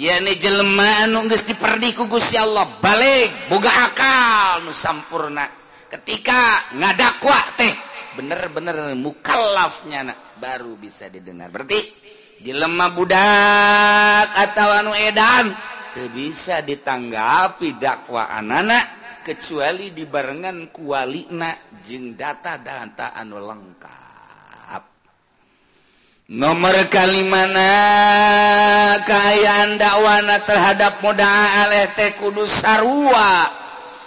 Yani jelema anu geus diperdi ku Gusti Allah balik boga akal nu sampurna. Ketika ngadakwa teh bener-bener mukalafnya baru bisa didengar. Berarti jelemah budak atau anu edan tidak bisa ditanggapi dakwaan anak kecuali dibarengan kualina jeng data-data anu lengkap. Nomor kali mana kayaan dakwana terhadap modal teh kudu sarua.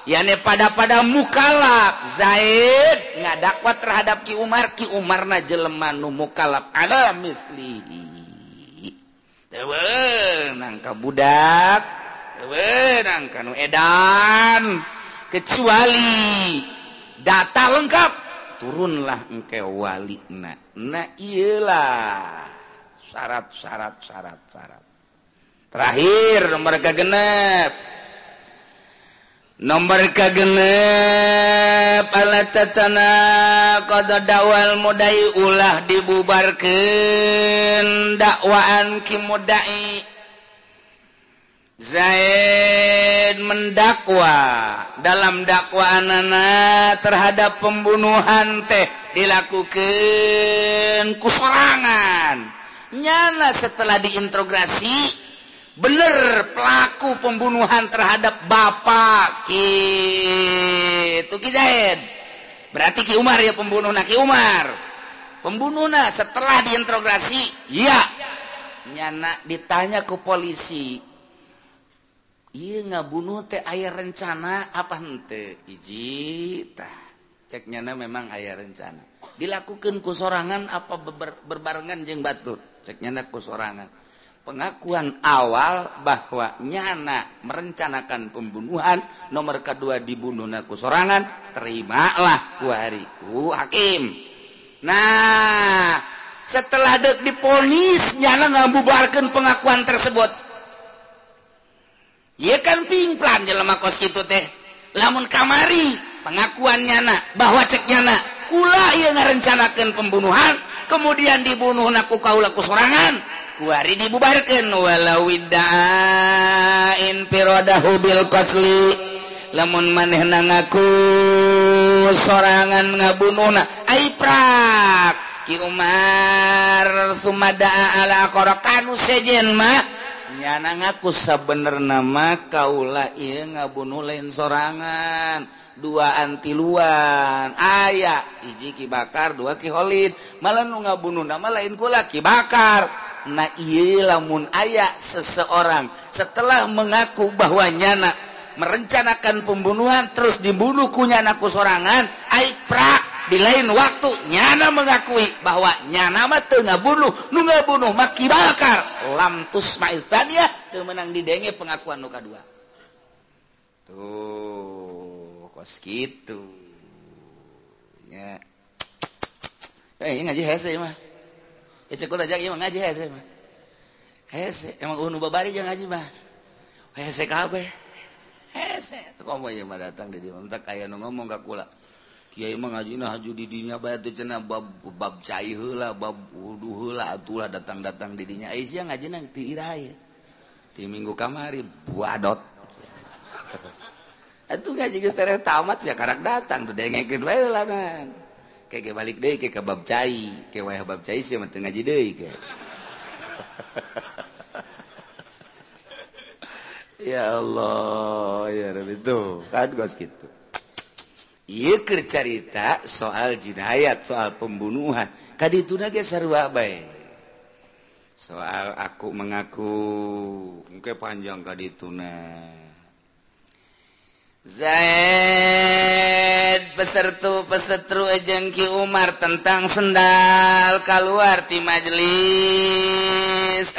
yane pada pada mukalab Zaid nggak dakwah terhadap Ki Umar. Ki Umar na jelema nu mukalab ala mislihi. Tewen nangka budak. Tewen nangka nu edan. Kecuali data lengkap Turunlah engke wali. Na Na iyalah. Syarat syarat syarat syarat. Terakhir nomor genep. nomor kagenep palatana kada dawal mudai ulah dibubarkeun dakwaan ki mudai Zaid mendakwa dalam dakwaanana terhadap pembunuhan teh dilakukan kusorangan. Nyana setelah diintrogasi bener pelaku pembunuhan terhadap Bapak Ki itu Ki Zaid. Berarti Ki Umar ya pembunuh Ki Umar. Pembunuh setelah diinterogasi, iya nyana ditanya ke polisi. Iya ngabunuh teh ayah rencana apa ente Iji tah. Cek nyana memang ayah rencana. Dilakukan ku sorangan apa berbarengan jeng batur? Cek nyana ku sorangan. Pengakuan awal bahwa nyana merencanakan pembunuhan nomor kedua dibunuh naku sorangan terimalah ku hari ku hakim. Nah setelah dek diponis nyana ngabubarkan pengakuan tersebut. Iya kan pingplan jelema kos gitu teh. Lamun kamari pengakuan nyana bahwa cek nyana kula ia ngarencanakan pembunuhan kemudian dibunuh naku kaulaku sorangan Kuari dibubarkan walau widain pirodahu bil lamun maneh ngaku sorangan ngabunuhna ai prak! Ki Umar sumada ala aqra kanu sejen ma? Nyana ngaku sabenerna mah kaula ieu ngabunuh lain sorangan. dua antiluan. Aya iji Ki bakar dua Kiholid malah nu ngabunuh nama lain kula Ki bakar. Nah iye lamun aya seseorang. Setelah mengaku bahwa nyana merencanakan pembunuhan terus dibunuh kunyanaku sorangan Aipra di lain waktu nyana mengakui bahwa nyana mah teu ngabunuh. Nu ngabunuh mah Ki bakar. Lam tusmail tadiah teu menang didenge pengakuan nu kadua tuh. kos gitu. Ya. Eh ngaji hese mah ya cekul aja emang ngaji hese mah hese emang unu babari jangan ngaji mah hese kabeh. Hese. Tuh kok mau mah datang di dia entah kaya nu ngomong gak kula. Kiai mah ngaji nah haju di dinya bae tuh cenah bab bab cai heula bab wudu heula atulah datang-datang di dinya. Ai sia ngaji nang ti irah di minggu kamari buadot. Atuh gak juga sere tamat sih karak datang tuh dengeng kedua lanan. Kayak balik deh ke kebab cai, ke wayah bab cai sih mati ngaji deh ke. ya Allah, ya Rabbi itu kan gos gitu. Iya cerita soal jinayat, soal pembunuhan. Kadi itu nage sarua baik. Soal aku mengaku, mungkin panjang kadi tunai. Zaid pesertu pesetru ejengki Umar tentang sendal keluar di majelis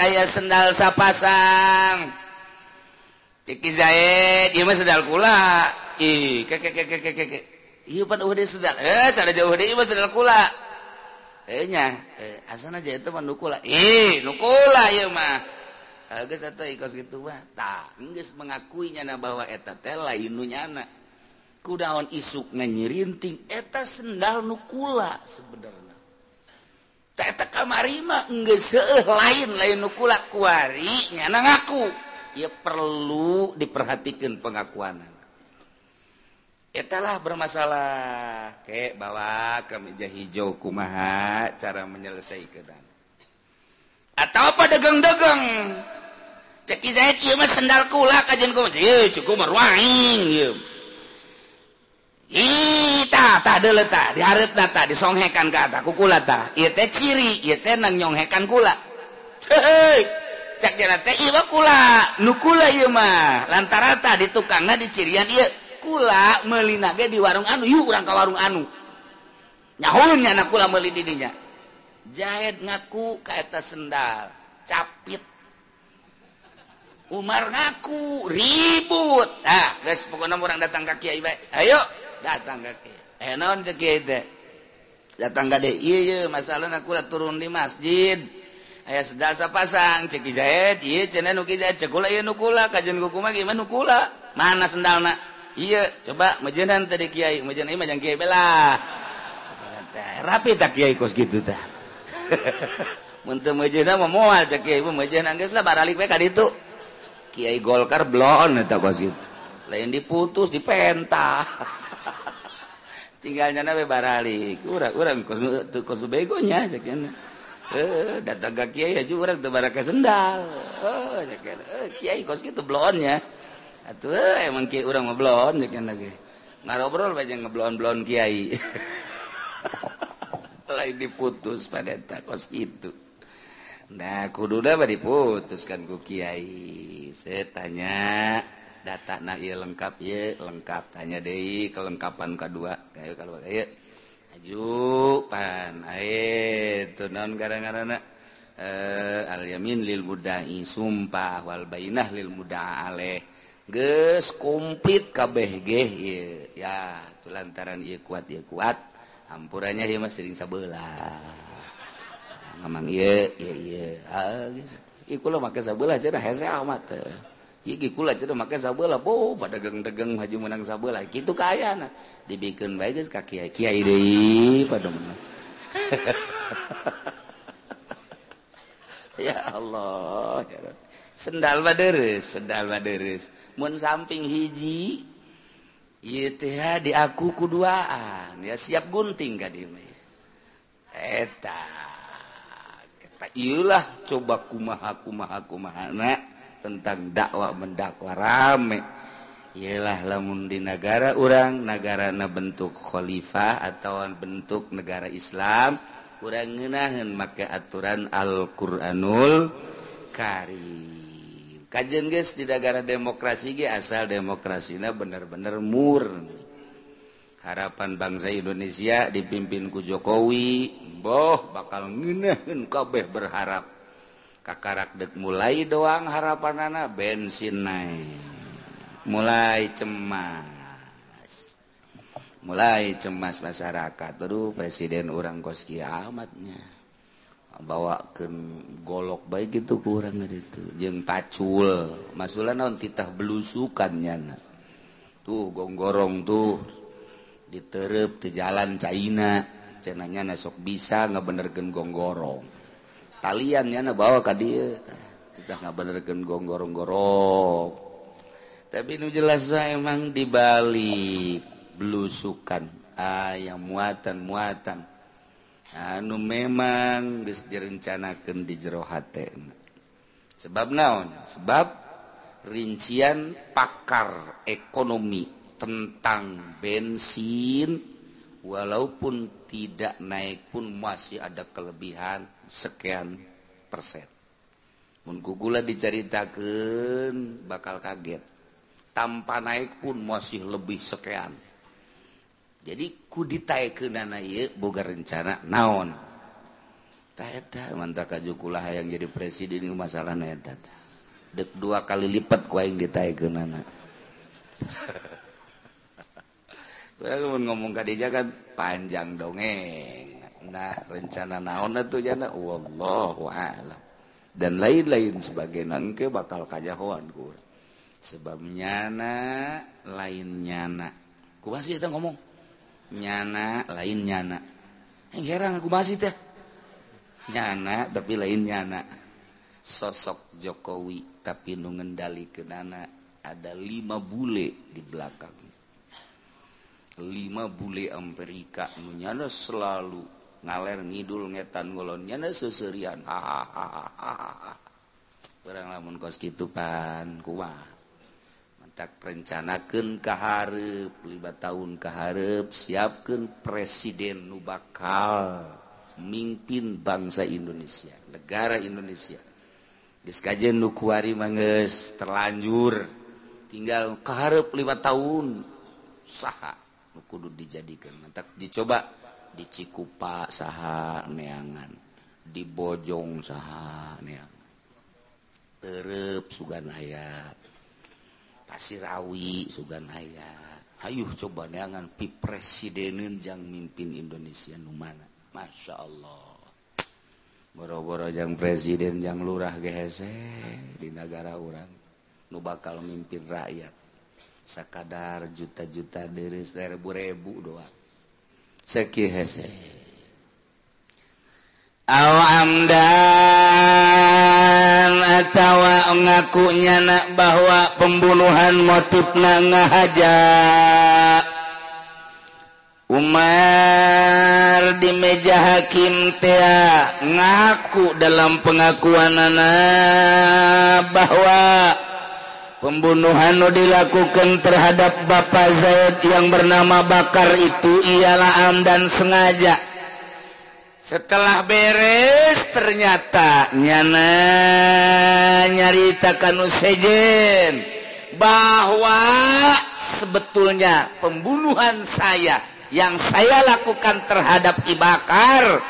ayah sendal sapasang. Ciki Zaid ieu mah sendal kula. Ih keke keke keke keke ieu pan uhuh uhde sendal. Eh sana jauh deh mah sendal kula. Eh nya eh, asana aja itu mah nukula ih nukula ieu mah. mengakuinya na bahwa eta lainnya anak kudaon isuk nyirinting eta sendal nukula sebenarnya. Eta kamarima enggak seeh lain lain nukula kuari nyana ngaku. Ya perlu diperhatikan pengakuan Itulah bermasalah kayak bawa kemeja hijau kumaha cara menyelesaikan. Atau apa dagang-dagang? sendal kula kajian cukup letak diharap data disonghekan ke atas kukula ta. Ieu teh ciri ieu teh nang nyonghekan kula. Cak jana teh ieu kula. Nu kula ieu mah. Lantaran tah di tukangna dicirian ieu kula melinage di warung anu yuk urang ka warung anu. Nyahun nya kula meuli di dinya. Ngaku ka eta sendal capit Umar ngaku ribut. Ah guys pokoknya orang datang ke Kiai baik ayo datang ke Kiai. Eh non ke Kiai teh? Datang ke deh. Iya iya masalah aku udah turun di masjid. Ayah sedasa pasang cek jahit iya cina nuki jahit cekula iya nukula kajian kukuma gimana nukula mana sendalna? Iya coba majenan tadi Kiai. Majenan iya majang Kiai bela rapi tak Kiai kos gitu tak Muntah majenan mau mual cek Kiai. Majenan guys lah baralik baik itu Kiai Golkar blon eta wasit. Lain diputus dipentah. Tinggalnya nabe baralik. Urang urang kos kos begonya cekan. Eh datang ka kiai aja urang teu baraka sendal. Eh cekan. Eh kiai kos kitu blonnya. Atuh emang kiai urang mah blon cekan lagi. Ngarobrol bae ngeblon-blon kiai. Lain diputus pada eta kos itu. Nah, kudu kududa diputuskan ku Kiai. Saya tanya data na iya lengkap ya, lengkap. Tanya deh kelengkapan kedua. Kayak kalau kayak aju pan ae tuh non gara-gara eh al yamin lil mudai sumpah wal bainah lil muda aleh. Geus komplit kabeh geh ieu ya tulantaran ieu kuat ieu kuat. Ampurannya dia mah sering sabelah Amang ieu ieu ieu. Ah geus. Iku lah make sabeula cenah hesea mah teh. Iki kula cenah make sabeula bo padagang-dagang maju menang sabeula. Kitu kaayana. Dibikeun bae geus ka kiai kiai deui pada mana. ya Allah. Sendal mah deres, sendal mah. Mun samping hiji ieu teh di aku kuduaan ya siap gunting ka dieu. Eta Ilah coba kumahakumahakumahana tentang dakwah mendakwa rame. Ialah lamun di negara orang negarana bentuk khalifah atau bentuk negara Islam kurang ngenahan make aturan Alquranul Karim. Kajian guys di negara demokrasi ge asal demokrasinya bener-bener murni. Harapan bangsa Indonesia dipimpin ku Jokowi boh bakal nginehun kabeh berharap. Kakarak dek mulai doang harapan anak bensin naik. Mulai cemas. Mulai cemas masyarakat. Aduh presiden orang koski amatnya bawakan golok baik gitu kurang itu. Jeng pacul masulah non titah belusukannya tuh gonggorong tuh. Diterep ke jalan China cenanya nasok bisa ngebenergen gonggorong. Taliannya na bawa ka dia kita ngebenergen gonggorong gorong tapi nu jelas emang di Bali belusukan ah yang muatan muatan anu memang geus direncanakeun di jero hate sebab naon? Sebab rincian pakar ekonomi tentang bensin walaupun tidak naik pun masih ada kelebihan sekian persen. Mun gugula diceritakan bakal kaget. Tanpa naik pun masih lebih sekian. Jadi kudita ke boga rencana naon? Mantap kajkulah yang jadi presiden masalah dek dua kali lipat ku yang dita ke nana ngomong dia kan panjang dongeng. Nah rencana naon itu jana? Wallahu a'lam. Dan lain-lain sebagai nangke bakal kajahoan gue sebab nyana lain nyana. Ku masih itu ngomong. Nyana lain nyana. Yang heran aku masih teh. Nyana tapi lain nyana. Sosok Jokowi tapi nu ngendali kenana ada lima bule di belakang. lima bule Amerika menyana selalu ngaler ngidul ngetan ngulon nyana seserian. Kurang lamun kos gitu pan kuat. Mentak perencanakan keharep lima tahun keharep siapkan presiden nu bakal mimpin bangsa Indonesia negara Indonesia. Diskajen nukuari manges terlanjur. Tinggal keharep lima tahun saha? kudu dijadikan mentak dicoba di Cikupa saha neangan di Bojong saha neangan. Erep sugan haya Pasir Awi sugan haya Hayuh coba neangan pi presidenin jang mimpin Indonesia nu mana? Masya Allah boro-boro jang presiden jang lurah gehese di negara orang nu bakal mimpin rakyat. sakadar juta-juta diri seribu ribu doa seki hese. Aw amdan atawa ngakunya nak bahwa pembunuhan motifna ngahaja. Umar di meja hakim tea ngaku dalam pengakuan anak bahwa pembunuhan dilakukan terhadap Bapak Zaid yang bernama Bakar itu ialah am dan sengaja. Setelah beres ternyata nyana nyaritakan sejen bahwa sebetulnya pembunuhan saya yang saya lakukan terhadap Ibakar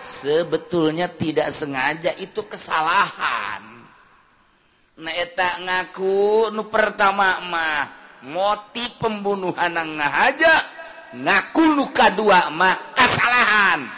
sebetulnya tidak sengaja itu kesalahan Naeta ngaku nu pertama mah motif pembunuhan ngahaja ngaku luka dua mah kesalahan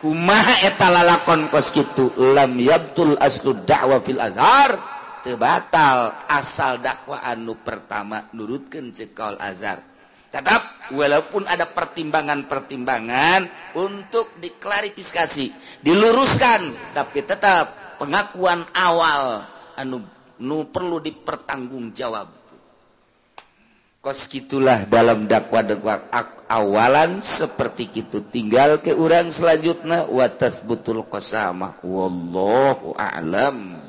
kumaha eta lalakon kos kitu? Lam yabtul aslu dakwa fil azhar. Tebatal asal dakwaan nu pertama nurutkeun cekal azhar. Tetap walaupun ada pertimbangan-pertimbangan untuk diklarifikasi diluruskan tapi tetap pengakuan awal anu nu perlu dipertanggungjawab. Kos gitulah dalam dakwa dakwah awalan seperti itu tinggal ke urang selanjutnya watas butul kosama wallahu a'lam.